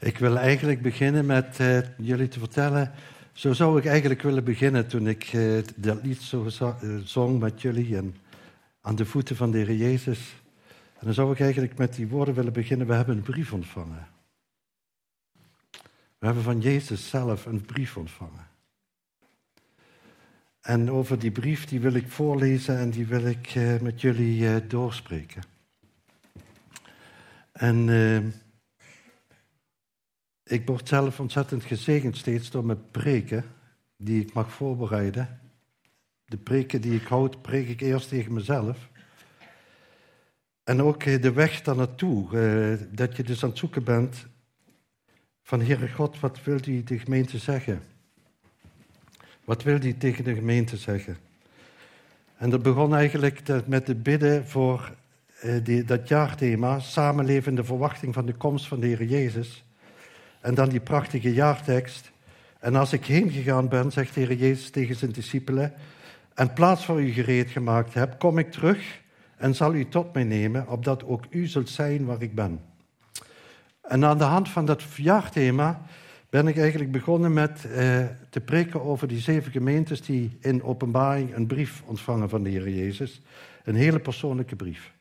Ik wil eigenlijk beginnen met uh, jullie te vertellen. Zo zou ik eigenlijk willen beginnen toen ik uh, dat lied zo uh, zong met jullie en aan de voeten van de Heer Jezus. En dan zou ik eigenlijk met die woorden willen beginnen. We hebben een brief ontvangen. We hebben van Jezus zelf een brief ontvangen. En over die brief die wil ik voorlezen en die wil ik met jullie doorspreken. En ik word zelf ontzettend gezegend steeds door mijn preken die ik mag voorbereiden. De preken die ik houd, preek ik eerst tegen mezelf. En ook eh, de weg daar naartoe, eh, dat je dus aan het zoeken bent van Heere God, wat wil die de gemeente zeggen? Wat wil die tegen de gemeente zeggen? En dat begon eigenlijk met het bidden voor eh, dat jaarthema, samenleven in de verwachting van de komst van de Heer Jezus. En dan die prachtige jaartekst. En als ik heen gegaan ben, zegt de Heer Jezus tegen zijn discipelen, en plaats voor u gereed gemaakt heb, kom ik terug en zal u tot mij nemen, opdat ook u zult zijn waar ik ben. En aan de hand van dat jaarthema ben ik eigenlijk begonnen met eh, te preken over die zeven gemeentes die in openbaring een brief ontvangen van de Heer Jezus. Een hele persoonlijke brief.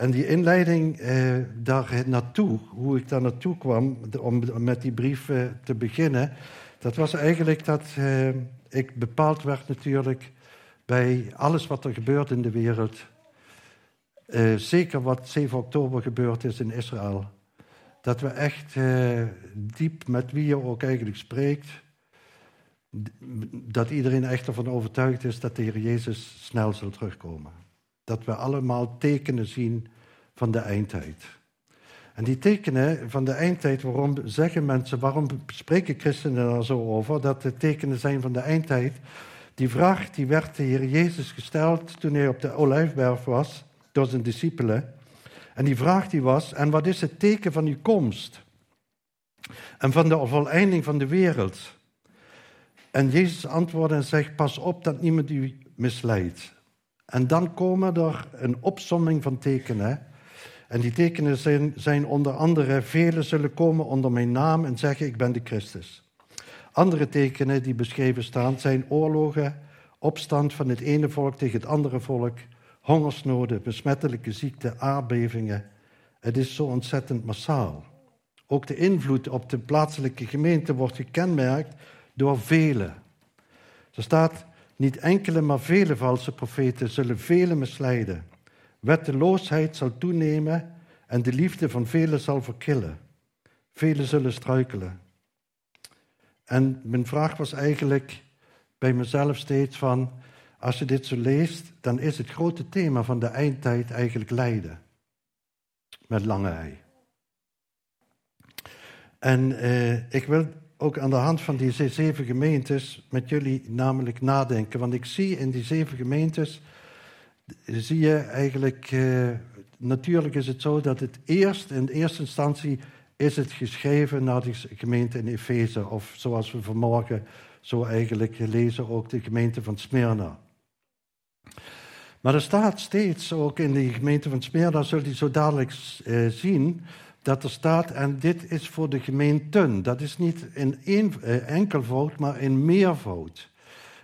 En die inleiding eh, daar naartoe, hoe ik daar naartoe kwam om met die brief eh, te beginnen, dat was eigenlijk dat eh, ik bepaald werd natuurlijk bij alles wat er gebeurt in de wereld. Eh, zeker wat 7 oktober gebeurd is in Israël. Dat we echt eh, diep met wie je ook eigenlijk spreekt, dat iedereen echt ervan overtuigd is dat de Heer Jezus snel zal terugkomen dat we allemaal tekenen zien van de eindtijd. En die tekenen van de eindtijd, waarom zeggen mensen, waarom spreken christenen er zo over, dat de tekenen zijn van de eindtijd? Die vraag die werd de Heer Jezus gesteld toen hij op de Olijfberg was, door zijn discipelen. En die vraag die was, en wat is het teken van uw komst? En van de voleinding van de wereld? En Jezus antwoordde en zegt, pas op dat niemand u misleidt. En dan komen er een opsomming van tekenen. En die tekenen zijn, zijn onder andere, velen zullen komen onder mijn naam en zeggen, ik ben de Christus. Andere tekenen die beschreven staan zijn oorlogen, opstand van het ene volk tegen het andere volk, hongersnoden, besmettelijke ziekten, aardbevingen. Het is zo ontzettend massaal. Ook de invloed op de plaatselijke gemeente wordt gekenmerkt door velen. Er staat, niet enkele, maar vele valse profeten zullen velen misleiden. Wetteloosheid zal toenemen en de liefde van velen zal verkillen. Velen zullen struikelen. En mijn vraag was eigenlijk bij mezelf steeds van, als je dit zo leest, dan is het grote thema van de eindtijd eigenlijk lijden. Met lange ei. En eh, ik wil ook aan de hand van die zeven gemeentes met jullie namelijk nadenken. Want ik zie in die zeven gemeentes, zie je eigenlijk, uh, natuurlijk is het zo dat het eerst, in eerste instantie, is het geschreven naar de gemeente in Efeze. Of zoals we vanmorgen zo eigenlijk lezen, ook de gemeente van Smyrna. Maar er staat steeds, ook in de gemeente van Smyrna, zult u zo dadelijk uh, zien, dat er staat, en dit is voor de gemeenten. Dat is niet in één eh, enkelvoud, maar in meervoud.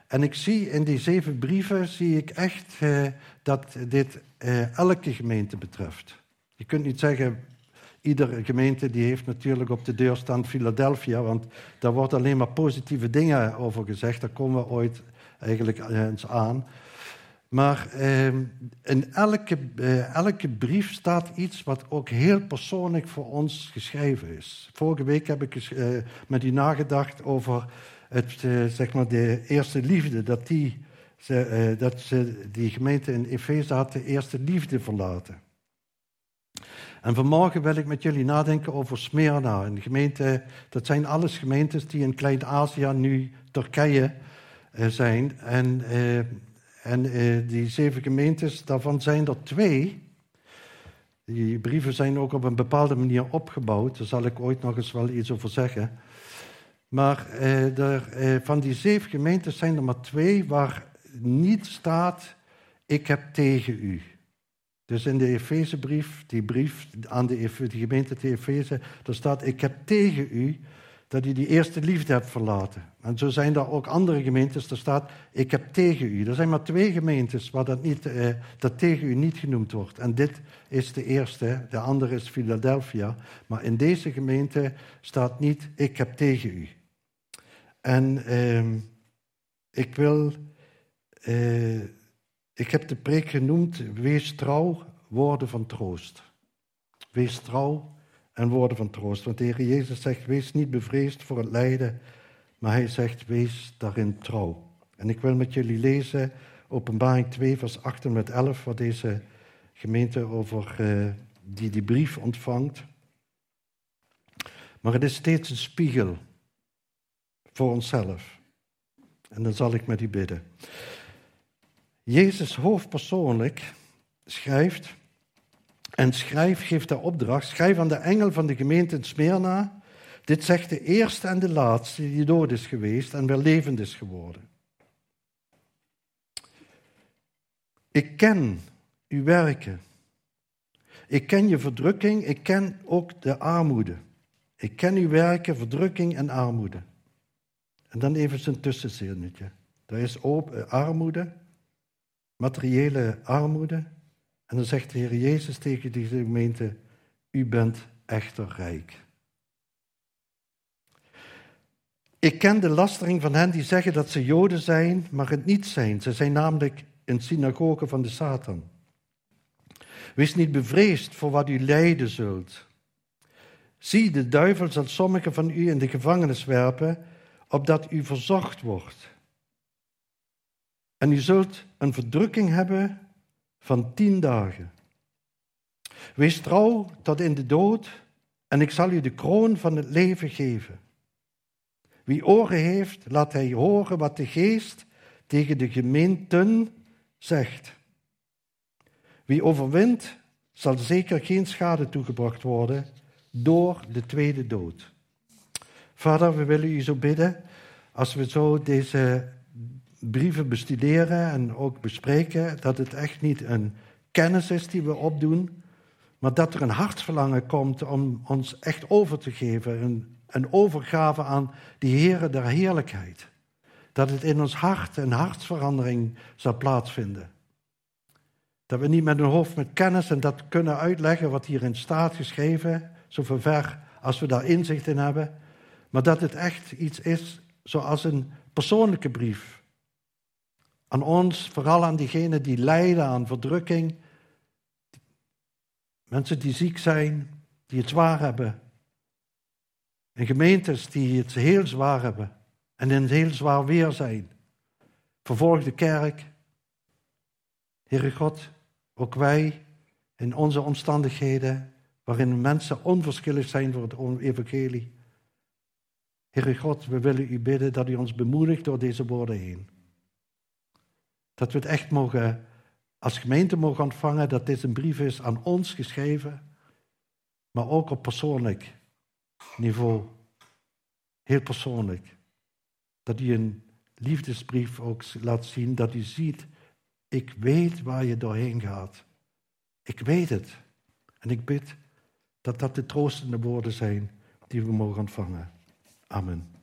En ik zie in die zeven brieven, zie ik echt eh, dat dit eh, elke gemeente betreft. Je kunt niet zeggen, iedere gemeente die heeft natuurlijk op de deur Philadelphia, want daar wordt alleen maar positieve dingen over gezegd. Daar komen we ooit eigenlijk eens aan. Maar eh, in elke, eh, elke brief staat iets wat ook heel persoonlijk voor ons geschreven is. Vorige week heb ik eh, met u nagedacht over het, eh, zeg maar de eerste liefde. Dat, die, ze, eh, dat ze die gemeente in Efeze had de eerste liefde verlaten. En vanmorgen wil ik met jullie nadenken over Smyrna. Een gemeente, dat zijn alles gemeentes die in Klein-Azië, nu Turkije, zijn. En en uh, die zeven gemeentes, daarvan zijn er twee. Die brieven zijn ook op een bepaalde manier opgebouwd. Daar zal ik ooit nog eens wel iets over zeggen. Maar er, uh, van die zeven gemeentes zijn er maar twee waar niet staat: Ik heb tegen u. Dus in de Efezebrief, die brief aan de, de gemeente te Efeze, daar staat: Ik heb tegen u dat u die eerste liefde hebt verlaten. En zo zijn er ook andere gemeentes, er staat: Ik heb tegen u. Er zijn maar twee gemeentes waar dat, niet, eh, dat tegen u niet genoemd wordt. En dit is de eerste, de andere is Philadelphia. Maar in deze gemeente staat niet: Ik heb tegen u. En eh, ik wil. Eh, ik heb de preek genoemd: Wees trouw, woorden van troost. Wees trouw en woorden van troost. Want de Heer Jezus zegt: Wees niet bevreesd voor het lijden, maar Hij zegt: Wees daarin trouw. En ik wil met jullie lezen Openbaring 2, vers 8 en met 11, wat deze gemeente over uh, die die brief ontvangt. Maar het is steeds een spiegel voor onszelf. En dan zal ik met u bidden. Jezus hoofdpersoonlijk schrijft, en schrijf geeft de opdracht, schrijf aan de engel van de gemeente in Smyrna, dit zegt de eerste en de laatste die dood is geweest en weer levend is geworden. Ik ken uw werken. Ik ken je verdrukking, ik ken ook de armoede. Ik ken uw werken, verdrukking en armoede. En dan even zijn tussenzinnetje. Er is armoede, materiële armoede. En dan zegt de Heer Jezus tegen deze gemeente, u bent echter rijk. Ik ken de lastering van hen die zeggen dat ze Joden zijn, maar het niet zijn. Ze zijn namelijk een synagoge van de Satan. Wees niet bevreesd voor wat u lijden zult. Zie, de duivel zal sommigen van u in de gevangenis werpen, opdat u verzocht wordt. En u zult een verdrukking hebben van tien dagen. Wees trouw tot in de dood, en ik zal u de kroon van het leven geven. Wie oren heeft, laat hij horen wat de geest tegen de gemeenten zegt. Wie overwint, zal zeker geen schade toegebracht worden door de tweede dood. Vader, we willen u zo bidden, als we zo deze brieven bestuderen en ook bespreken, dat het echt niet een kennis is die we opdoen, maar dat er een hartsverlangen komt om ons echt over te geven, een, een overgave aan die Heere der heerlijkheid. Dat het in ons hart een hartsverandering zal plaatsvinden. Dat we niet met een hoofd met kennis en dat kunnen uitleggen wat hierin staat geschreven, zover als we daar inzicht in hebben, maar dat het echt iets is zoals een persoonlijke brief aan ons, vooral aan diegenen die lijden aan verdrukking. Mensen die ziek zijn, die het zwaar hebben. En gemeentes die het heel zwaar hebben en in heel zwaar weer zijn. Vervolgde kerk. Heere God, ook wij in onze omstandigheden, waarin mensen onverschillig zijn voor het evangelie. Heere God, we willen u bidden dat u ons bemoedigt door deze woorden heen. Dat we het echt mogen, als gemeente mogen ontvangen, dat dit een brief is aan ons geschreven, maar ook op persoonlijk niveau. Heel persoonlijk. Dat u een liefdesbrief ook laat zien, dat u ziet, ik weet waar je doorheen gaat. Ik weet het. En ik bid dat dat de troostende woorden zijn die we mogen ontvangen. Amen.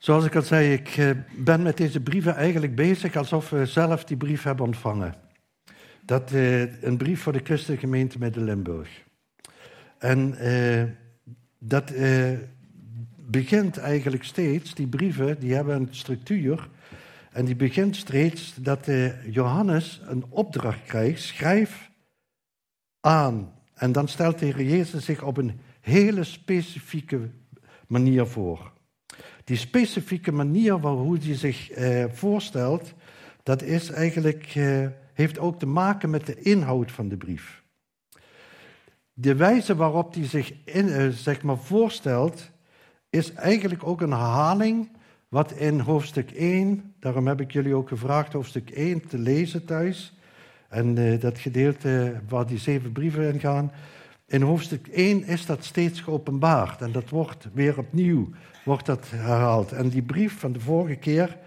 Zoals ik al zei, ik eh, ben met deze brieven eigenlijk bezig alsof we zelf die brief hebben ontvangen. Dat, uh, een brief voor de christelijke gemeente Midden-Limburg. En uh, dat begint eigenlijk steeds, die brieven, die hebben een structuur. En die begint steeds dat Johannes een opdracht krijgt, schrijf aan. En dan stelt de Heer Jezus zich op een hele specifieke manier voor. Die specifieke manier waarop hij zich eh, voorstelt, dat is eigenlijk, eh, heeft ook te maken met de inhoud van de brief. De wijze waarop hij zich eh, zeg maar voorstelt, is eigenlijk ook een herhaling wat in hoofdstuk 1, daarom heb ik jullie ook gevraagd hoofdstuk 1 te lezen thuis. En uh, dat gedeelte waar die zeven brieven in gaan, in hoofdstuk 1 is dat steeds geopenbaard. En dat wordt weer opnieuw wordt dat herhaald. En die brief van de vorige keer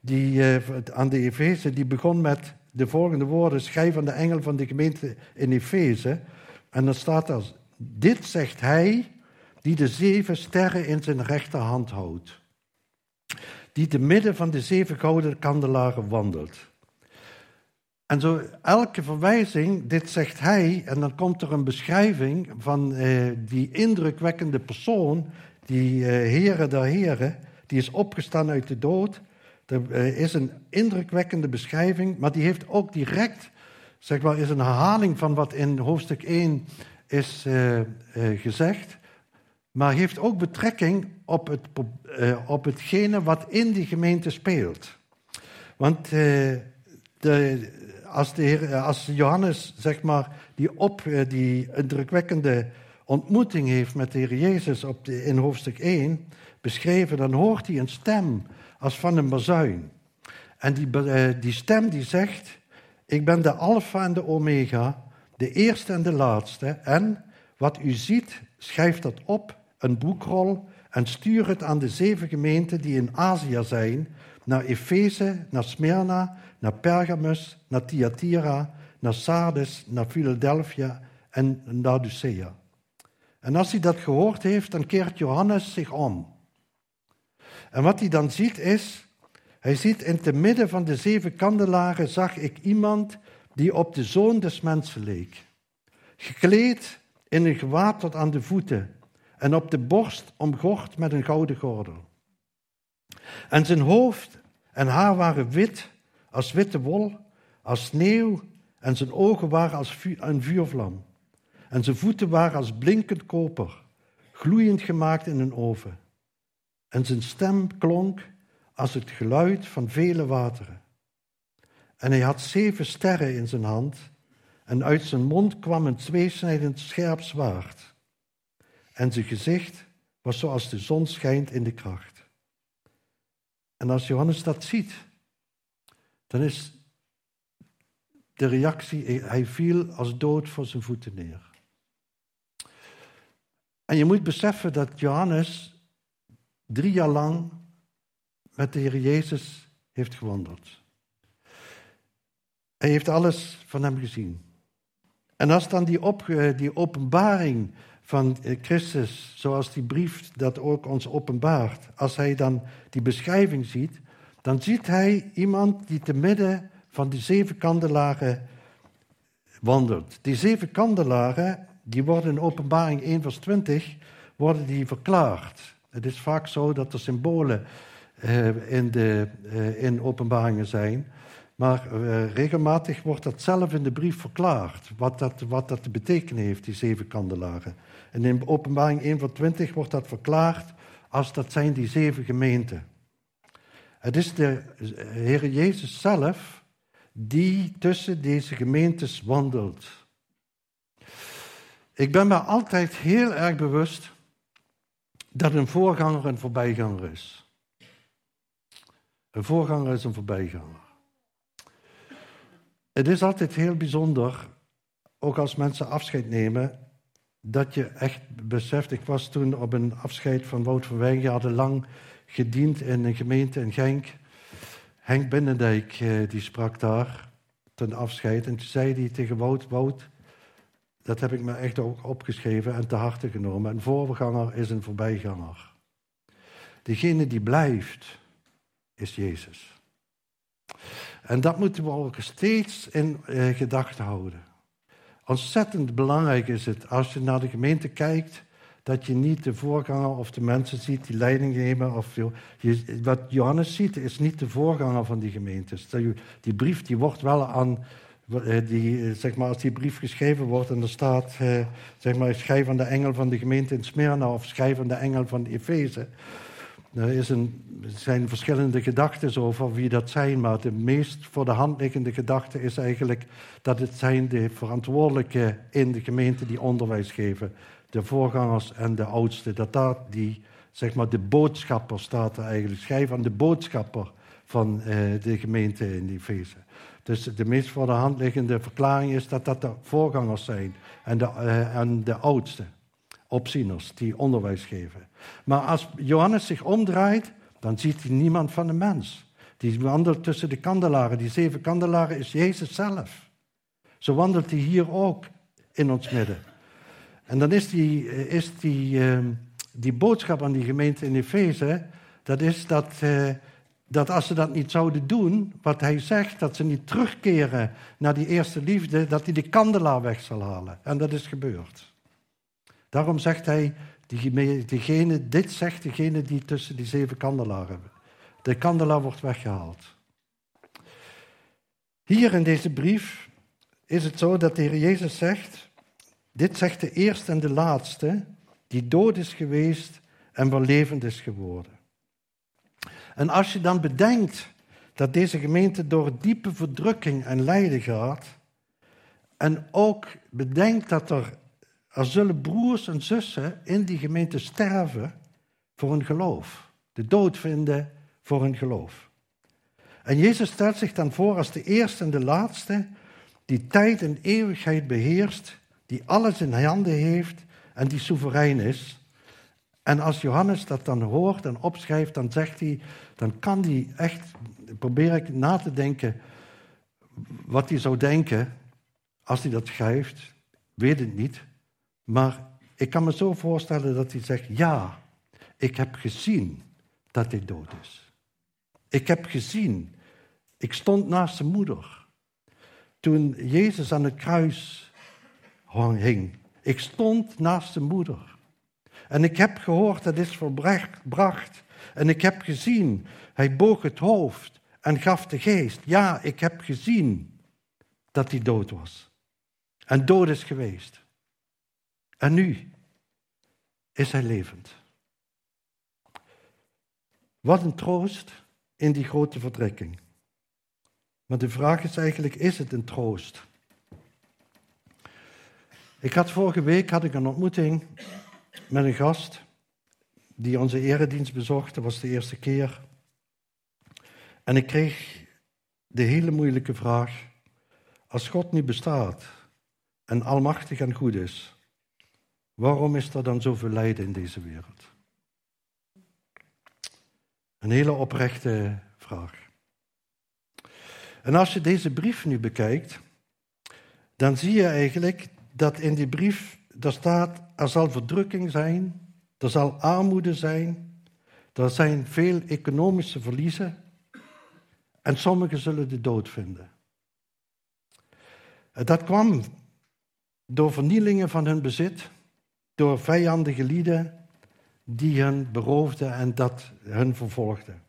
die, uh, aan de Efeze, die begon met de volgende woorden: schrijf aan de engel van de gemeente in Efeze. En dan staat er: Dit zegt hij die de zeven sterren in zijn rechterhand houdt. Die te midden van de zeven gouden kandelaren wandelt. En zo elke verwijzing, dit zegt hij, en dan komt er een beschrijving van eh, die indrukwekkende persoon, die eh, heren der heren, die is opgestaan uit de dood. Er eh, is een indrukwekkende beschrijving, maar die heeft ook direct, zeg maar, is een herhaling van wat in hoofdstuk 1 is uh, gezegd, maar heeft ook betrekking op, het, op hetgene wat in die gemeente speelt. Want de, als, de heer, als Johannes, zeg maar, die, op, die indrukwekkende ontmoeting heeft met de Heer Jezus op de, in hoofdstuk 1 beschreven, dan hoort hij een stem als van een bazuin. En die, die stem die zegt, ik ben de alfa en de omega, de eerste en de laatste. En wat u ziet, schrijf dat op, een boekrol, en stuur het aan de zeven gemeenten die in Azië zijn, naar Efeze, naar Smyrna, naar Pergamus, naar Thyatira, naar Sardes, naar Philadelphia en naar Laodicea. En als hij dat gehoord heeft, dan keert Johannes zich om. En wat hij dan ziet is, hij ziet in te midden van de zeven kandelaren zag ik iemand die op de zoon des mensen leek. Gekleed in een gewaad tot aan de voeten en op de borst omgord met een gouden gordel. En zijn hoofd en haar waren wit als witte wol, als sneeuw, en zijn ogen waren als een vuurvlam. En zijn voeten waren als blinkend koper, gloeiend gemaakt in een oven. En zijn stem klonk als het geluid van vele wateren. En hij had zeven sterren in zijn hand, en uit zijn mond kwam een tweesnijdend scherp zwaard. En zijn gezicht was zoals de zon schijnt in de kracht. En als Johannes dat ziet, dan is de reactie, hij viel als dood voor zijn voeten neer. En je moet beseffen dat Johannes drie jaar lang met de Heer Jezus heeft gewandeld. Hij heeft alles van hem gezien. En als dan die, op, die openbaring van Christus, zoals die brief dat ook ons openbaart, als hij dan die beschrijving ziet, dan ziet hij iemand die te midden van die zeven kandelaren wandelt. Die zeven kandelaren, die worden in openbaring 1 vers 20, worden die verklaard. Het is vaak zo dat er symbolen uh, in, de, uh, in openbaringen zijn. Maar uh, regelmatig wordt dat zelf in de brief verklaard. Wat dat, wat dat te betekenen heeft, die zeven kandelaren. En in openbaring 1 van 20 wordt dat verklaard als dat zijn die zeven gemeenten. Het is de Heer Jezus zelf die tussen deze gemeentes wandelt. Ik ben me altijd heel erg bewust dat een voorganger een voorbijganger is. Een voorganger is een voorbijganger. Het is altijd heel bijzonder, ook als mensen afscheid nemen, dat je echt beseft. Ik was toen op een afscheid van Wout van Wijn. Je hadden lang gediend in een gemeente in Genk. Henk Binnendijk eh, die sprak daar ten afscheid. En toen zei hij tegen Wout: Wout, dat heb ik me echt ook opgeschreven en te harte genomen. Een voorganger is een voorbijganger. Degene die blijft, is Jezus. En dat moeten we ook steeds in eh, gedachten houden. Ontzettend belangrijk is het als je naar de gemeente kijkt, dat je niet de voorganger of de mensen ziet die leiding nemen. Of wat Johannes ziet, is niet de voorganger van die gemeentes. Die brief die wordt wel aan eh, die, eh, zeg maar, als die brief geschreven wordt en er staat, eh, zeg maar, schrijf aan de engel van de gemeente in Smyrna of schrijf aan de engel van Efeze. Er, is een, er zijn verschillende gedachten over wie dat zijn, maar de meest voor de hand liggende gedachte is eigenlijk dat het zijn de verantwoordelijken in de gemeente die onderwijs geven, de voorgangers en de oudsten. Dat daar die, zeg maar, de boodschapper staat eigenlijk. Schrijf aan de boodschapper van eh, de gemeente in Efeze. Dus de meest voor de hand liggende verklaring is dat dat de voorgangers zijn en de, uh, en de oudste opzieners die onderwijs geven. Maar als Johannes zich omdraait, dan ziet hij niemand van de mens. Die wandelt tussen de kandelaren. Die zeven kandelaren is Jezus zelf. Zo wandelt hij hier ook in ons midden. En dan is die, is die, ehm, die boodschap aan die gemeente in Efeze, dat is dat, eh, dat als ze dat niet zouden doen, wat hij zegt, dat ze niet terugkeren naar die eerste liefde, dat hij de kandelaar weg zal halen. En dat is gebeurd. Daarom zegt hij, diegene, dit zegt degene die tussen die zeven kandelaren. De kandelaar wordt weggehaald. Hier in deze brief is het zo dat de Heer Jezus zegt, dit zegt de eerste en de laatste, die dood is geweest en wel levend is geworden. En als je dan bedenkt dat deze gemeente door diepe verdrukking en lijden gaat, en ook bedenkt dat er, er zullen broers en zussen in die gemeente sterven voor hun geloof, de dood vinden voor hun geloof. En Jezus stelt zich dan voor als de eerste en de laatste, die tijd en eeuwigheid beheerst, die alles in handen heeft en die soeverein is. En als Johannes dat dan hoort en opschrijft, dan zegt hij, dan kan hij echt, probeer ik na te denken wat hij zou denken als hij dat schrijft. Weet het niet. Maar ik kan me zo voorstellen dat hij zegt, ja, ik heb gezien dat hij dood is. Ik heb gezien, ik stond naast zijn moeder. Toen Jezus aan het kruis hing, ik stond naast zijn moeder. En ik heb gehoord, dat is verbracht. En ik heb gezien, hij boog het hoofd en gaf de geest. Ja, ik heb gezien dat hij dood was. En dood is geweest. En nu is hij levend. Wat een troost in die grote verdrukking. Maar de vraag is eigenlijk, is het een troost? Ik had vorige week had ik een ontmoeting met een gast die onze eredienst bezocht. Dat was de eerste keer. En ik kreeg de hele moeilijke vraag: als God niet bestaat en almachtig en goed is, waarom is er dan zoveel lijden in deze wereld? Een hele oprechte vraag. En als je deze brief nu bekijkt, dan zie je eigenlijk dat in die brief, daar staat, er zal verdrukking zijn, er zal armoede zijn, er zijn veel economische verliezen en sommigen zullen de dood vinden. Dat kwam door vernielingen van hun bezit, door vijandige lieden die hen beroofden en dat hun vervolgden.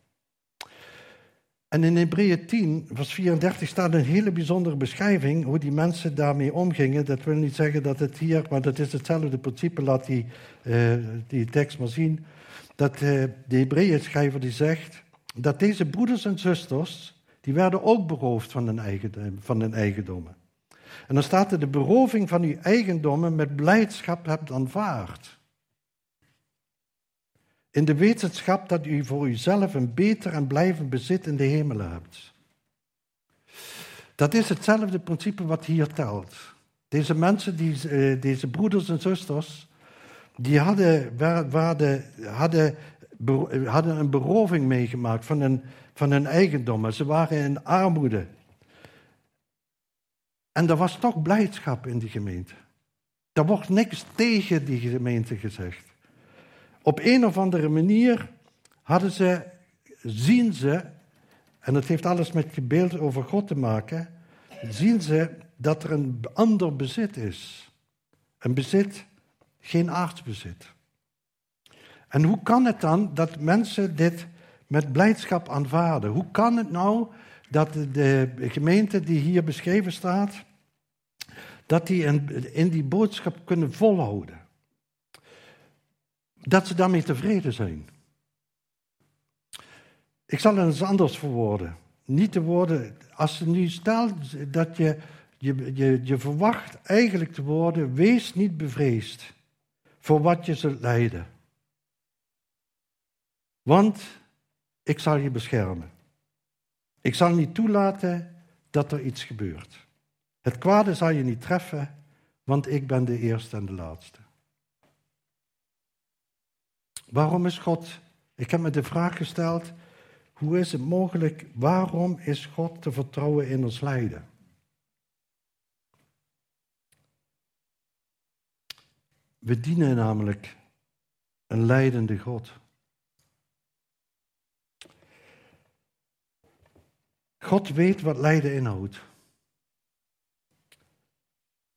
En in Hebreeën 10, vers 34 staat een hele bijzondere beschrijving hoe die mensen daarmee omgingen. Dat wil niet zeggen dat het hier, maar dat is hetzelfde principe, laat die, uh, die tekst maar zien. Dat uh, de Hebreeën schrijver die zegt dat deze broeders en zusters, die werden ook beroofd van hun, eigen, van hun eigendommen. En dan staat er, de beroving van uw eigendommen met blijdschap hebt aanvaard. In de wetenschap dat u voor uzelf een beter en blijvend bezit in de hemelen hebt. Dat is hetzelfde principe wat hier telt. Deze mensen, eh, deze broeders en zusters, die hadden een beroving meegemaakt van hun, van hun eigendommen. Ze waren in armoede. En er was toch blijdschap in die gemeente. Er wordt niks tegen die gemeente gezegd. Op een of andere manier hadden ze, zien ze, en dat heeft alles met beeld over God te maken, zien ze dat er een ander bezit is. Een bezit, geen aardsbezit. En hoe kan het dan dat mensen dit met blijdschap aanvaarden? Hoe kan het nou dat de gemeente die hier beschreven staat, dat die in, die boodschap kunnen volhouden? dat ze daarmee tevreden zijn. Ik zal het eens anders verwoorden. Niet te worden, als ze nu stelt dat je, je, je, je verwacht eigenlijk te worden, wees niet bevreesd voor wat je zult lijden. Want ik zal je beschermen. Ik zal niet toelaten dat er iets gebeurt. Het kwade zal je niet treffen, want ik ben de eerste en de laatste. Waarom is God? Ik heb me de vraag gesteld, hoe is het mogelijk, waarom is God te vertrouwen in ons lijden? We dienen namelijk een leidende God. God weet wat lijden inhoudt.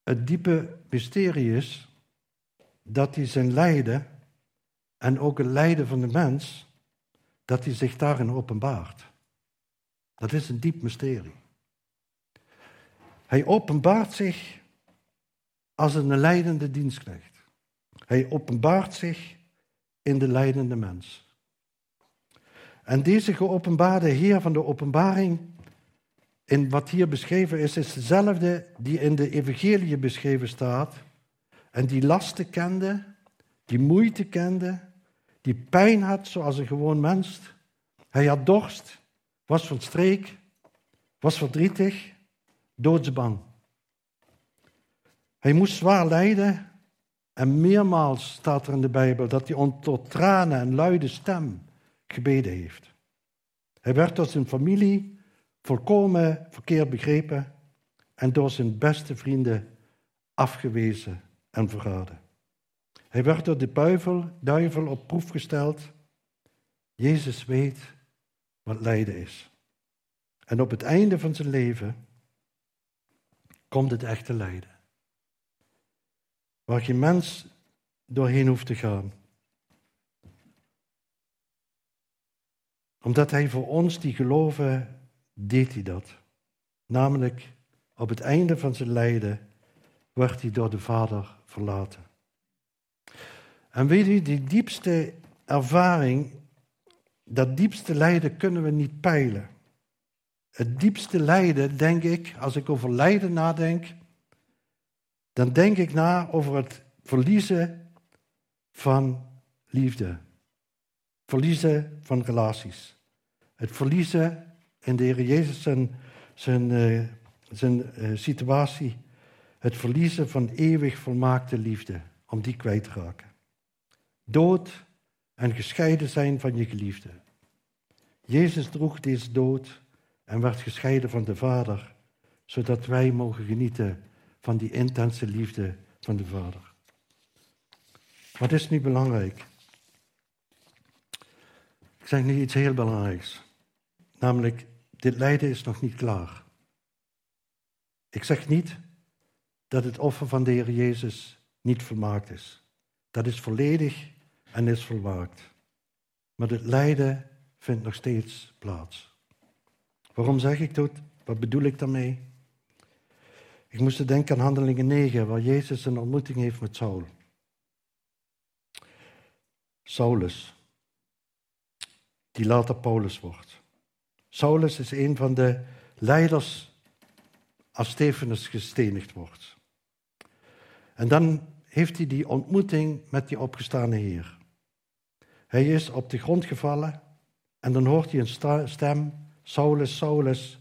Het diepe mysterie is dat hij zijn lijden en ook het lijden van de mens, dat hij zich daarin openbaart. Dat is een diep mysterie. Hij openbaart zich als een leidende dienstknecht. Hij openbaart zich in de leidende mens. En deze geopenbaarde Heer van de openbaring, in wat hier beschreven is, is dezelfde die in de Evangelie beschreven staat en die lasten kende, die moeite kende, die pijn had zoals een gewoon mens. Hij had dorst, was van streek, was verdrietig, doodsbang. Hij moest zwaar lijden en meermaals staat er in de Bijbel dat hij tot tranen en luide stem gebeden heeft. Hij werd door zijn familie volkomen verkeerd begrepen en door zijn beste vrienden afgewezen en verraden. Hij werd door de duivel, duivel op proef gesteld. Jezus weet wat lijden is. En op het einde van zijn leven komt het echte lijden. Waar geen mens doorheen hoeft te gaan. Omdat hij voor ons die geloven, deed hij dat. Namelijk op het einde van zijn lijden werd hij door de Vader verlaten. En weet u, die diepste ervaring, dat diepste lijden kunnen we niet peilen. Het diepste lijden, denk ik, als ik over lijden nadenk, dan denk ik na over het verliezen van liefde. Verliezen van relaties. Het verliezen in de Heer Jezus zijn, zijn, uh, zijn uh, situatie. Het verliezen van eeuwig volmaakte liefde, om die kwijt te raken. Dood en gescheiden zijn van je geliefde. Jezus droeg deze dood en werd gescheiden van de Vader, zodat wij mogen genieten van die intense liefde van de Vader. Wat is nu belangrijk? Ik zeg nu iets heel belangrijks. Namelijk, dit lijden is nog niet klaar. Ik zeg niet dat het offer van de Heer Jezus niet volmaakt is. Dat is volledig en is volmaakt. Maar het lijden vindt nog steeds plaats. Waarom zeg ik dat? Wat bedoel ik daarmee? Ik moest denken aan Handelingen 9, waar Jezus een ontmoeting heeft met Saul. Saulus, die later Paulus wordt. Saulus is een van de leiders als Stefanus gestenigd wordt. En dan heeft hij die ontmoeting met die opgestane Heer. Hij is op de grond gevallen en dan hoort hij een stem, Saulus, Saulus,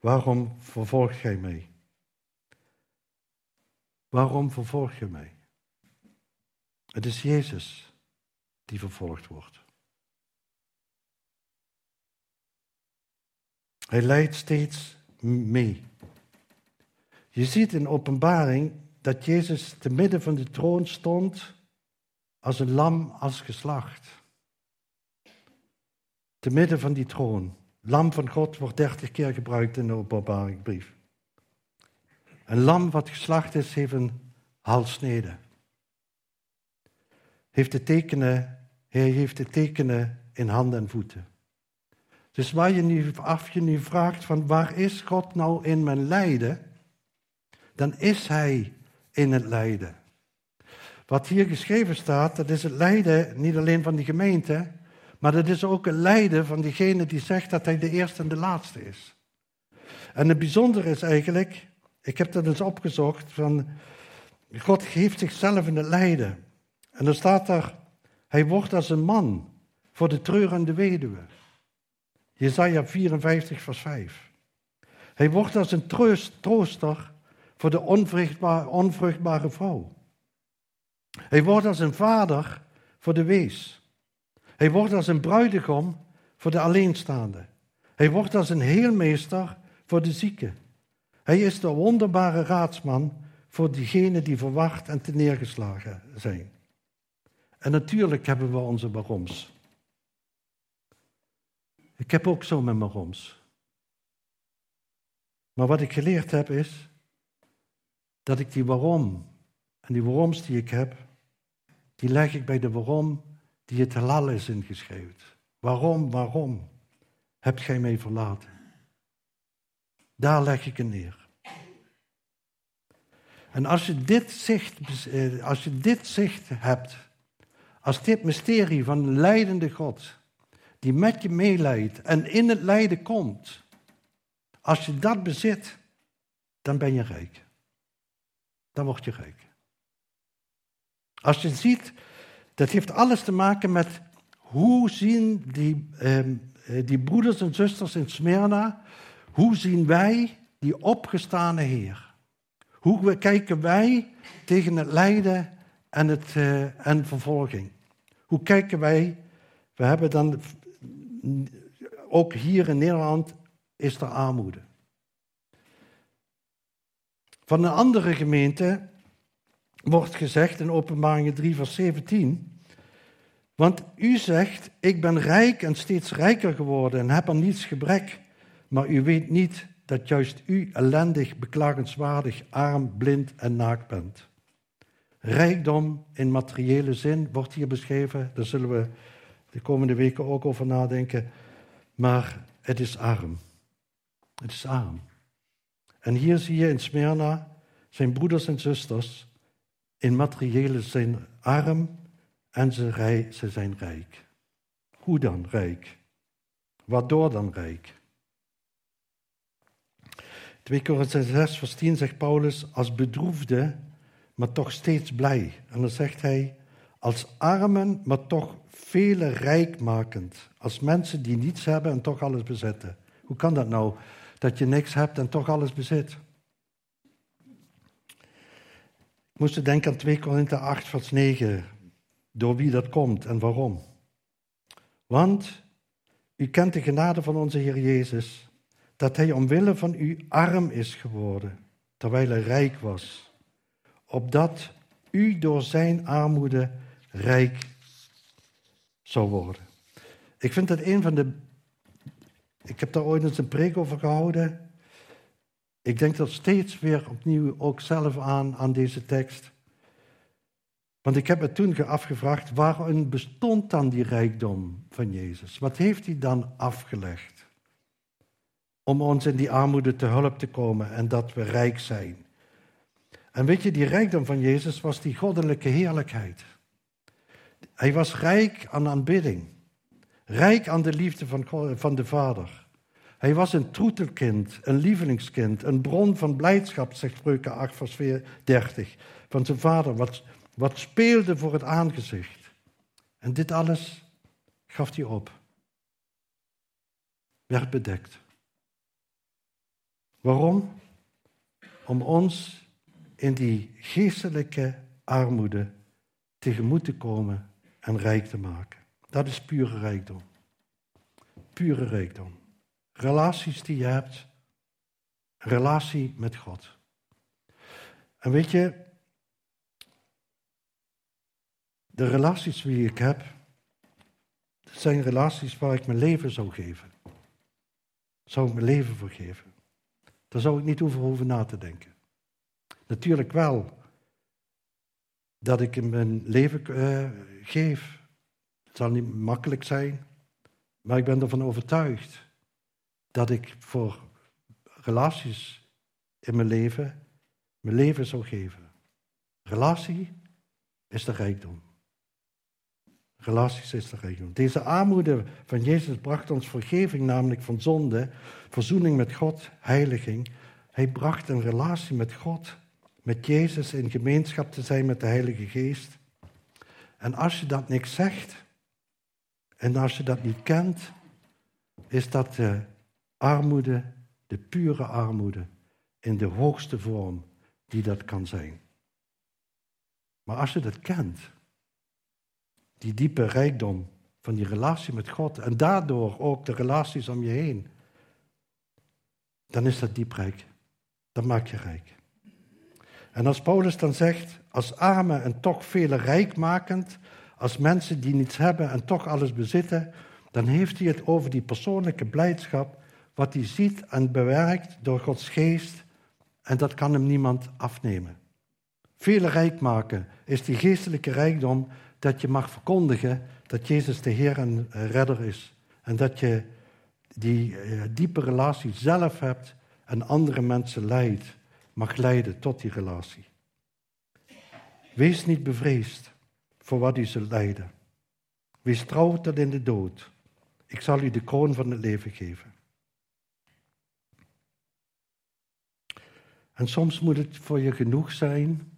waarom vervolg jij mij? Waarom vervolg je mij? Het is Jezus die vervolgd wordt. Hij leidt steeds mee. Je ziet in openbaring dat Jezus te midden van de troon stond als een lam als geslacht. Te midden van die troon. Lam van God wordt dertig keer gebruikt in de openbaringbrief. Een lam wat geslacht is, heeft een halssnede. Heeft de tekenen, hij heeft de tekenen in handen en voeten. Dus waar je nu af je vraagt van waar is God nou in mijn lijden, dan is Hij in het lijden. Wat hier geschreven staat, dat is het lijden niet alleen van die gemeente, maar dat is ook het lijden van diegene die zegt dat hij de eerste en de laatste is. En het bijzondere is eigenlijk, ik heb dat eens opgezocht, van God geeft zichzelf in het lijden. En dan staat daar, hij wordt als een man voor de treurende weduwe. Jezaja 54, vers 5. Hij wordt als een troost, trooster voor de onvruchtbare, onvruchtbare vrouw. Hij wordt als een vader voor de wees. Hij wordt als een bruidegom voor de alleenstaande. Hij wordt als een heelmeester voor de zieke. Hij is de wonderbare raadsman voor diegenen die verwacht en te neergeslagen zijn. En natuurlijk hebben we onze waaroms. Ik heb ook zo mijn waaroms. Maar wat ik geleerd heb is dat ik die waarom en die waaroms die ik heb, die leg ik bij de waarom die het halal is ingeschreven. Waarom, waarom hebt gij mij verlaten? Daar leg ik het neer. En als je dit zicht, eh, als je dit zicht hebt, als dit mysterie van leidende God, die met je meeleidt en in het lijden komt, als je dat bezit, dan ben je rijk. Dan word je rijk. Als je ziet, dat heeft alles te maken met hoe zien die, ehm, eh, die broeders en zusters in Smyrna, hoe zien wij die opgestane Heer? Hoe kijken wij tegen het lijden en, het, uh, en vervolging? Hoe kijken wij? We hebben dan, ook hier in Nederland is er armoede. Van een andere gemeente wordt gezegd in Openbaringen 3, vers 17. Want u zegt, ik ben rijk en steeds rijker geworden en heb aan niets gebrek. Maar u weet niet dat juist u ellendig, beklagenswaardig, arm, blind en naakt bent. Rijkdom in materiële zin wordt hier beschreven. Daar zullen we de komende weken ook over nadenken. Maar het is arm. Het is arm. En hier zie je in Smyrna zijn broeders en zusters in materiële zin arm en ze, rij, ze zijn rijk. Hoe dan rijk? Waardoor dan rijk? 2 Korinther 6 vers 10 zegt Paulus als bedroefde, maar toch steeds blij. En dan zegt hij als armen, maar toch vele rijkmakend. Als mensen die niets hebben en toch alles bezitten. Hoe kan dat nou? Dat je niks hebt en toch alles bezit. Ik moest denken aan 2 Korinther 8 vers 9. Door wie dat komt en waarom. Want u kent de genade van onze Heer Jezus dat hij omwille van u arm is geworden, terwijl hij rijk was, opdat u door zijn armoede rijk zou worden. Ik vind dat een van de. Ik heb daar ooit eens een preek over gehouden. Ik denk dat steeds weer opnieuw ook zelf aan, aan deze tekst. Want ik heb me toen afgevraagd, waarom bestond dan die rijkdom van Jezus? Wat heeft hij dan afgelegd? om ons in die armoede te hulp te komen en dat we rijk zijn. En weet je, die rijkdom van Jezus was die goddelijke heerlijkheid. Hij was rijk aan aanbidding, rijk aan de liefde van, van de Vader. Hij was een troetelkind, een lievelingskind, een bron van blijdschap, zegt Spreuken 8, vers 30, van zijn vader, wat, wat speelde voor het aangezicht. En dit alles gaf hij op, werd bedekt. Waarom? Om ons in die geestelijke armoede tegemoet te komen en rijk te maken. Dat is pure rijkdom. Pure rijkdom. Relaties die je hebt, relatie met God. En weet je, de relaties die ik heb, dat zijn relaties waar ik mijn leven zou geven. Zou ik mijn leven voor geven. Daar zou ik niet over hoeven na te denken. Natuurlijk wel dat ik in mijn leven uh, geef. Het zal niet makkelijk zijn, maar ik ben ervan overtuigd dat ik voor relaties in mijn leven mijn leven zou geven. Relatie is de rijkdom. Relaties is de rijkdom. Deze armoede van Jezus bracht ons vergeving, namelijk van zonde, verzoening met God, heiliging. Hij bracht een relatie met God, met Jezus in gemeenschap te zijn met de Heilige Geest. En als je dat niks zegt, en als je dat niet kent, is dat de armoede, de pure armoede, in de hoogste vorm die dat kan zijn. Maar als je dat kent, die diepe rijkdom van die relatie met God en daardoor ook de relaties om je heen, dan is dat diep rijk. Dat maakt je rijk. En als Paulus dan zegt, als arme en toch vele rijkmakend, als mensen die niets hebben en toch alles bezitten, dan heeft hij het over die persoonlijke blijdschap, wat hij ziet en bewerkt door Gods geest, en dat kan hem niemand afnemen. Vele rijk maken is die geestelijke rijkdom dat je mag verkondigen dat Jezus de Heer en Redder is. En dat je die eh, diepe relatie zelf hebt en andere mensen leidt, mag leiden tot die relatie. Wees niet bevreesd voor wat u zult lijden. Wees trouw tot in de dood. Ik zal u de kroon van het leven geven. En soms moet het voor je genoeg zijn.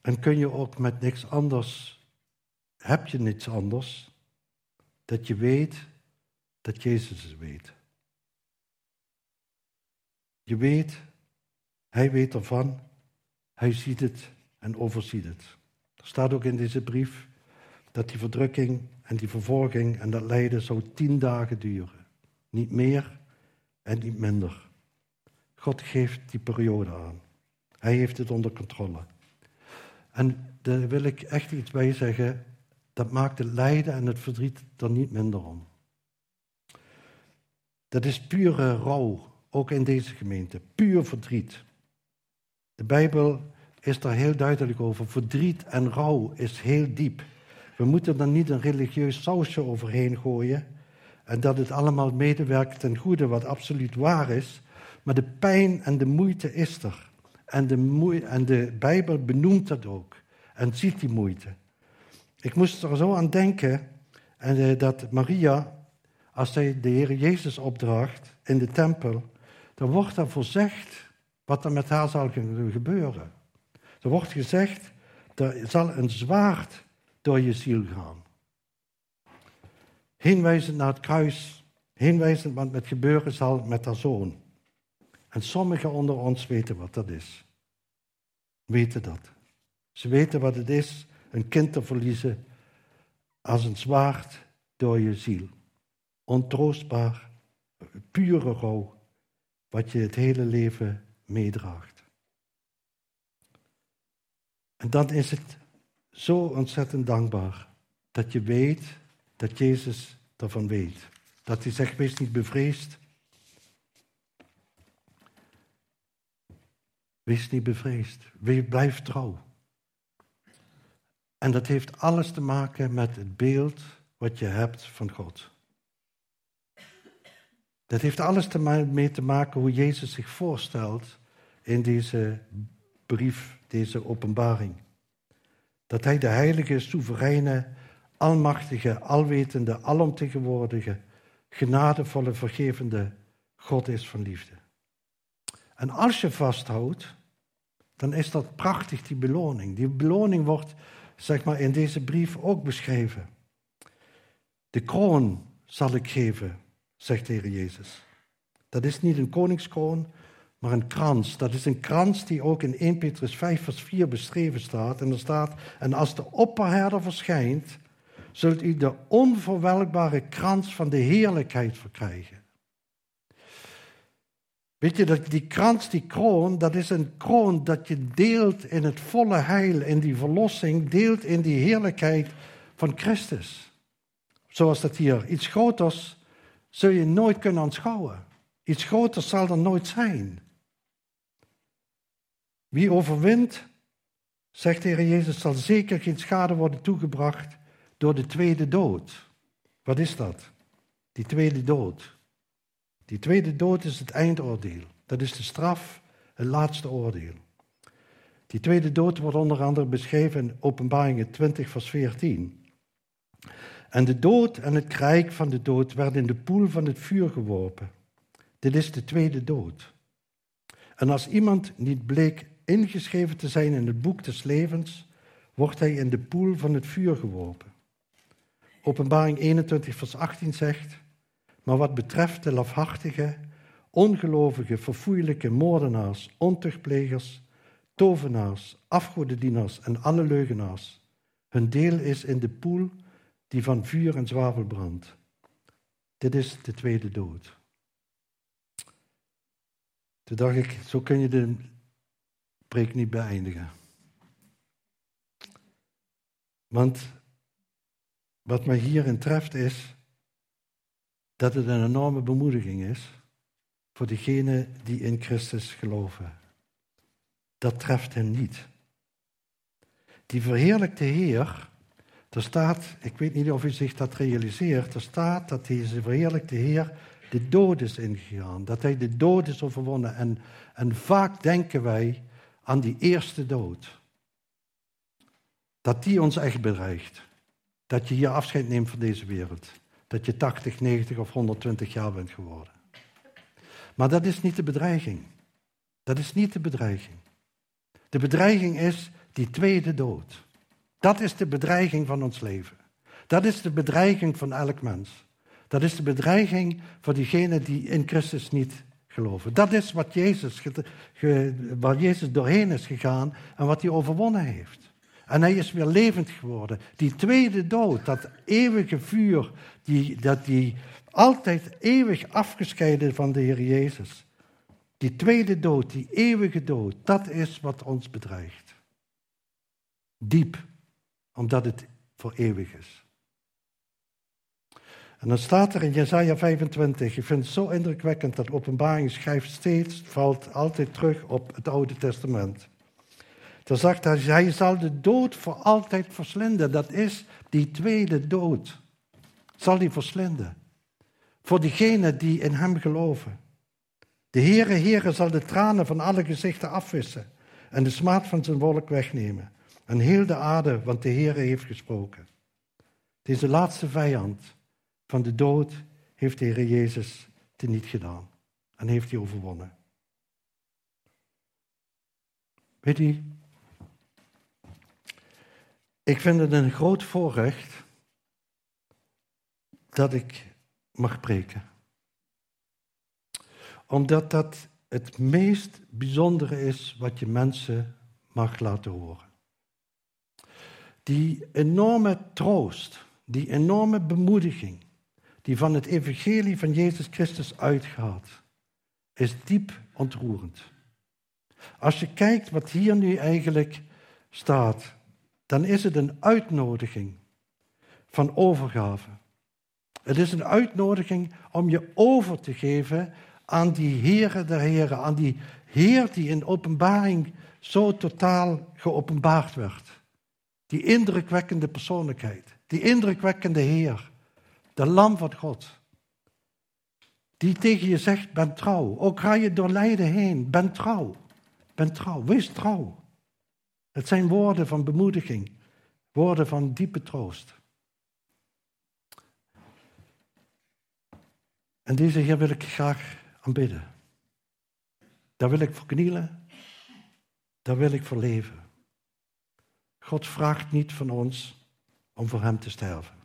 En kun je ook met niks anders, heb je niets anders, dat je weet dat Jezus het weet. Je weet, Hij weet ervan, Hij ziet het en overziet het. Er staat ook in deze brief dat die verdrukking en die vervolging en dat lijden zou tien dagen duren. Niet meer en niet minder. God geeft die periode aan. Hij heeft het onder controle. En daar wil ik echt iets bij zeggen. Dat maakt het lijden en het verdriet er niet minder om. Dat is pure rouw, ook in deze gemeente. Puur verdriet. De Bijbel is daar heel duidelijk over. Verdriet en rouw is heel diep. We moeten er niet een religieus sausje overheen gooien. En dat het allemaal medewerkt ten goede, wat absoluut waar is. Maar de pijn en de moeite is er. En de, en de Bijbel benoemt dat ook. En ziet die moeite. Ik moest er zo aan denken en, eh, dat Maria, als zij de Heer Jezus opdraagt in de tempel, dan wordt er voorzegd wat er met haar zal gebeuren. Er wordt gezegd, er zal een zwaard door je ziel gaan. Heenwijzend naar het kruis, heenwijzend wat met gebeuren zal met haar zoon. En sommigen onder ons weten wat dat is. Weten dat. Ze weten wat het is een kind te verliezen als een zwaard door je ziel. Ontroostbaar, pure rouw, wat je het hele leven meedraagt. En dan is het zo ontzettend dankbaar dat je weet dat Jezus ervan weet. Dat hij zegt, wees niet bevreesd. Wees niet bevreesd. Blijf trouw. En dat heeft alles te maken met het beeld wat je hebt van God. Dat heeft alles mee te maken hoe Jezus zich voorstelt in deze brief, deze openbaring. Dat hij de heilige, soevereine, almachtige, alwetende, alomtegenwoordige, genadevolle, vergevende God is van liefde. En als je vasthoudt, dan is dat prachtig, die beloning. Die beloning wordt, zeg maar, in deze brief ook beschreven. De kroon zal ik geven, zegt de Heer Jezus. Dat is niet een koningskroon, maar een krans. Dat is een krans die ook in 1 Petrus 5, vers 4 beschreven staat. En er staat: En als de opperherder verschijnt, zult u de onverwelkbare krans van de heerlijkheid verkrijgen. Weet je, dat die krans, die kroon, dat is een kroon dat je deelt in het volle heil, in die verlossing, deelt in die heerlijkheid van Christus. Zoals dat hier, iets groters zul je nooit kunnen aanschouwen. Iets groters zal er nooit zijn. Wie overwint, zegt de Heer Jezus, zal zeker geen schade worden toegebracht door de tweede dood. Wat is dat? Die tweede dood. Die tweede dood is het eindoordeel. Dat is de straf, het laatste oordeel. Die tweede dood wordt onder andere beschreven in Openbaringen 20, vers 14. En de dood en het krijg van de dood werden in de poel van het vuur geworpen. Dit is de tweede dood. En als iemand niet bleek ingeschreven te zijn in het boek des levens, wordt hij in de poel van het vuur geworpen. Openbaring 21, vers 18 zegt, maar wat betreft de lafhartige, ongelovige, verfoeilijke moordenaars, ontuchtplegers, tovenaars, afgodendienaars en alle leugenaars, hun deel is in de poel die van vuur en zwavel brandt. Dit is de tweede dood. Toen dacht ik, zo kun je de preek niet beëindigen. Want wat mij hierin treft is dat het een enorme bemoediging is voor degenen die in Christus geloven. Dat treft hen niet. Die verheerlijkte Heer, er staat, ik weet niet of u zich dat realiseert, er staat dat deze verheerlijkte Heer de dood is ingegaan, dat hij de dood is overwonnen. En, en vaak denken wij aan die eerste dood. Dat die ons echt bedreigt. Dat je hier afscheid neemt van deze wereld. Dat je 80, 90 of 120 jaar bent geworden. Maar dat is niet de bedreiging. Dat is niet de bedreiging. De bedreiging is die tweede dood. Dat is de bedreiging van ons leven. Dat is de bedreiging van elk mens. Dat is de bedreiging voor diegenen die in Christus niet geloven. Dat is wat Jezus, waar Jezus doorheen is gegaan en wat hij overwonnen heeft. En hij is weer levend geworden. Die tweede dood, dat eeuwige vuur, die, dat die altijd eeuwig afgescheiden van de Heer Jezus. Die tweede dood, die eeuwige dood, dat is wat ons bedreigt. Diep, omdat het voor eeuwig is. En dan staat er in Jesaja 25, ik vind het zo indrukwekkend dat openbaring schrijft steeds, valt altijd terug op het Oude Testament. Dan zegt hij, hij zal de dood voor altijd verslinden. Dat is die tweede dood. Zal hij verslinden. Voor diegenen die in hem geloven. De Heere, Heere zal de tranen van alle gezichten afwissen en de smaad van zijn wolk wegnemen. En heel de aarde, want de Heere heeft gesproken. Deze laatste vijand van de dood heeft de Heer Jezus teniet gedaan en heeft hij overwonnen. Weet u, ik vind het een groot voorrecht dat ik mag preken. Omdat dat het meest bijzondere is wat je mensen mag laten horen. Die enorme troost, die enorme bemoediging, die van het evangelie van Jezus Christus uitgaat, is diep ontroerend. Als je kijkt wat hier nu eigenlijk staat, dan is het een uitnodiging van overgave. Het is een uitnodiging om je over te geven aan die Heere der Heren, aan die Heer die in openbaring zo totaal geopenbaard werd. Die indrukwekkende persoonlijkheid, die indrukwekkende Heer, de Lam van God. Die tegen je zegt, ben trouw. Ook ga je door lijden heen, ben trouw. Ben trouw, wees trouw. Het zijn woorden van bemoediging, woorden van diepe troost. En deze Heer wil ik graag aanbidden. Daar wil ik voor knielen. Daar wil ik voor leven. God vraagt niet van ons om voor Hem te sterven.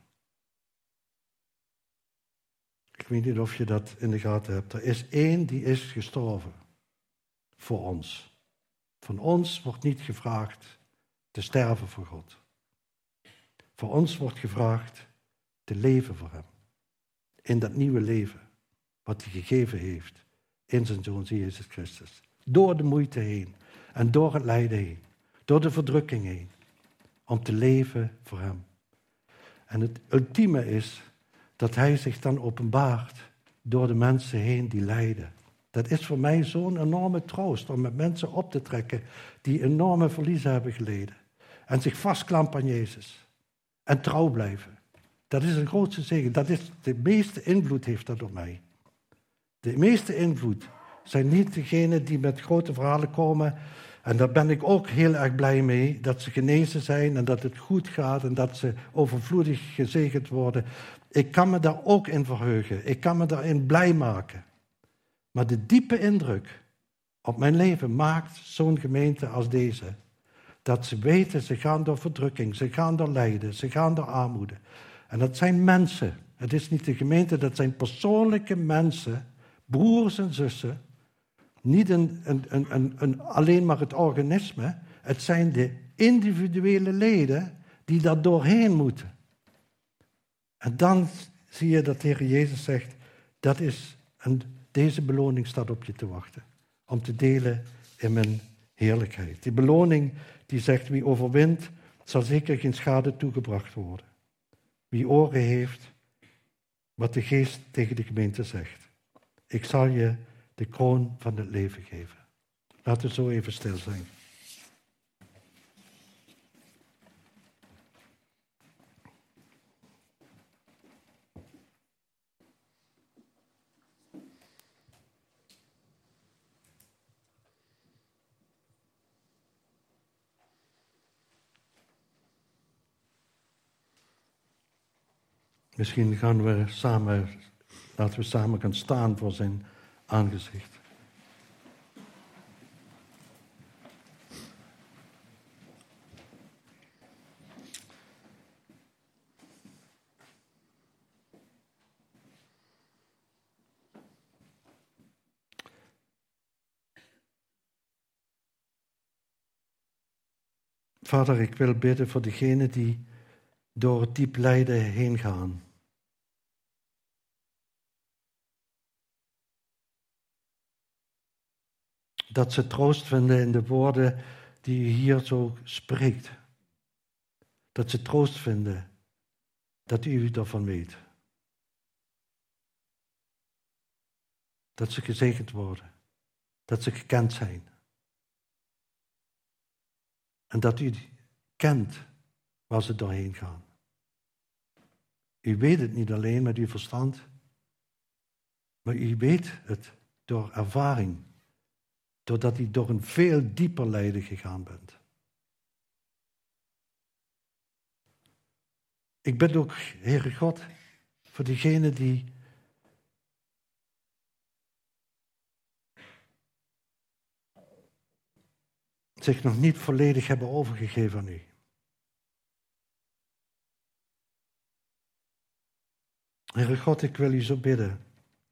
Ik weet niet of je dat in de gaten hebt. Er is één die is gestorven voor ons. Van ons wordt niet gevraagd te sterven voor God. Voor ons wordt gevraagd te leven voor Hem. In dat nieuwe leven wat hij gegeven heeft in zijn Zoon Jezus Christus. Door de moeite heen en door het lijden heen. Door de verdrukking heen. Om te leven voor Hem. En het ultieme is dat Hij zich dan openbaart door de mensen heen die lijden. Dat is voor mij zo'n enorme troost om met mensen op te trekken die enorme verliezen hebben geleden. En zich vastklampen aan Jezus. En trouw blijven. Dat is een grootste zegen. Dat is de meeste invloed heeft dat op mij. De meeste invloed zijn niet degenen die met grote verhalen komen. En daar ben ik ook heel erg blij mee, dat ze genezen zijn en dat het goed gaat en dat ze overvloedig gezegend worden. Ik kan me daar ook in verheugen. Ik kan me daarin blij maken. Maar de diepe indruk op mijn leven maakt zo'n gemeente als deze. Dat ze weten, ze gaan door verdrukking, ze gaan door lijden, ze gaan door armoede. En dat zijn mensen. Het is niet de gemeente, dat zijn persoonlijke mensen broers en zussen, niet een, een, een, een, alleen maar het organisme, het zijn de individuele leden die daar doorheen moeten. En dan zie je dat de Heer Jezus zegt, dat is deze beloning staat op je te wachten. Om te delen in mijn heerlijkheid. Die beloning die zegt, wie overwint, zal zeker geen schade toegebracht worden. Wie oren heeft, wat de geest tegen de gemeente zegt. Ik zal je de kroon van het leven geven. Laten we zo even stil zijn. Misschien gaan we samen, laten we samen gaan staan voor zijn aangezicht. Vader, ik wil bidden voor degenen die door het diep lijden heen gaan. Dat ze troost vinden in de woorden die u hier zo spreekt. Dat ze troost vinden dat u ervan weet. Dat ze gezegend worden. Dat ze gekend zijn. En dat u kent waar ze doorheen gaan. U weet het niet alleen met uw verstand, maar u weet het door ervaring, doordat u door een veel dieper lijden gegaan bent. Ik bid ook, Heere God, voor diegenen die zich nog niet volledig hebben overgegeven aan u. Heere God, ik wil u zo bidden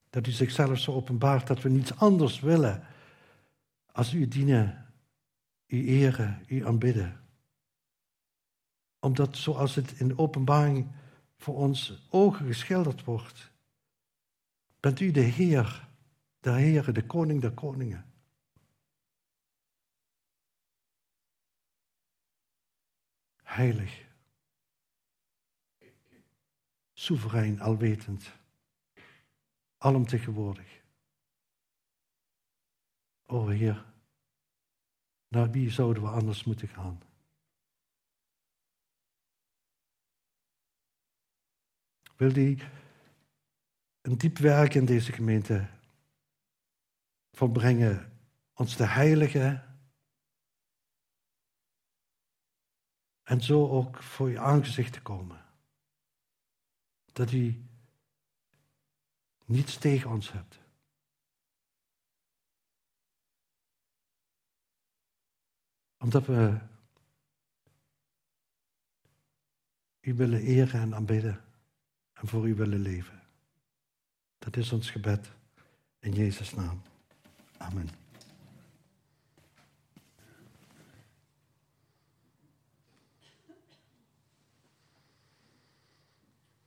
dat u zichzelf zo openbaart dat we niets anders willen als u dienen, u eren, u aanbidden. Omdat zoals het in de openbaring voor ons ogen geschilderd wordt, bent u de Heer, de Heer, de Koning der Koningen. Heilig soeverein, alwetend, alomtegenwoordig. O Heer, naar wie zouden we anders moeten gaan? Wil die een diep werk in deze gemeente volbrengen, ons te heiligen en zo ook voor je aangezicht te komen dat u niets tegen ons hebt. Omdat we u willen eren en aanbidden en voor u willen leven. Dat is ons gebed in Jezus' naam. Amen.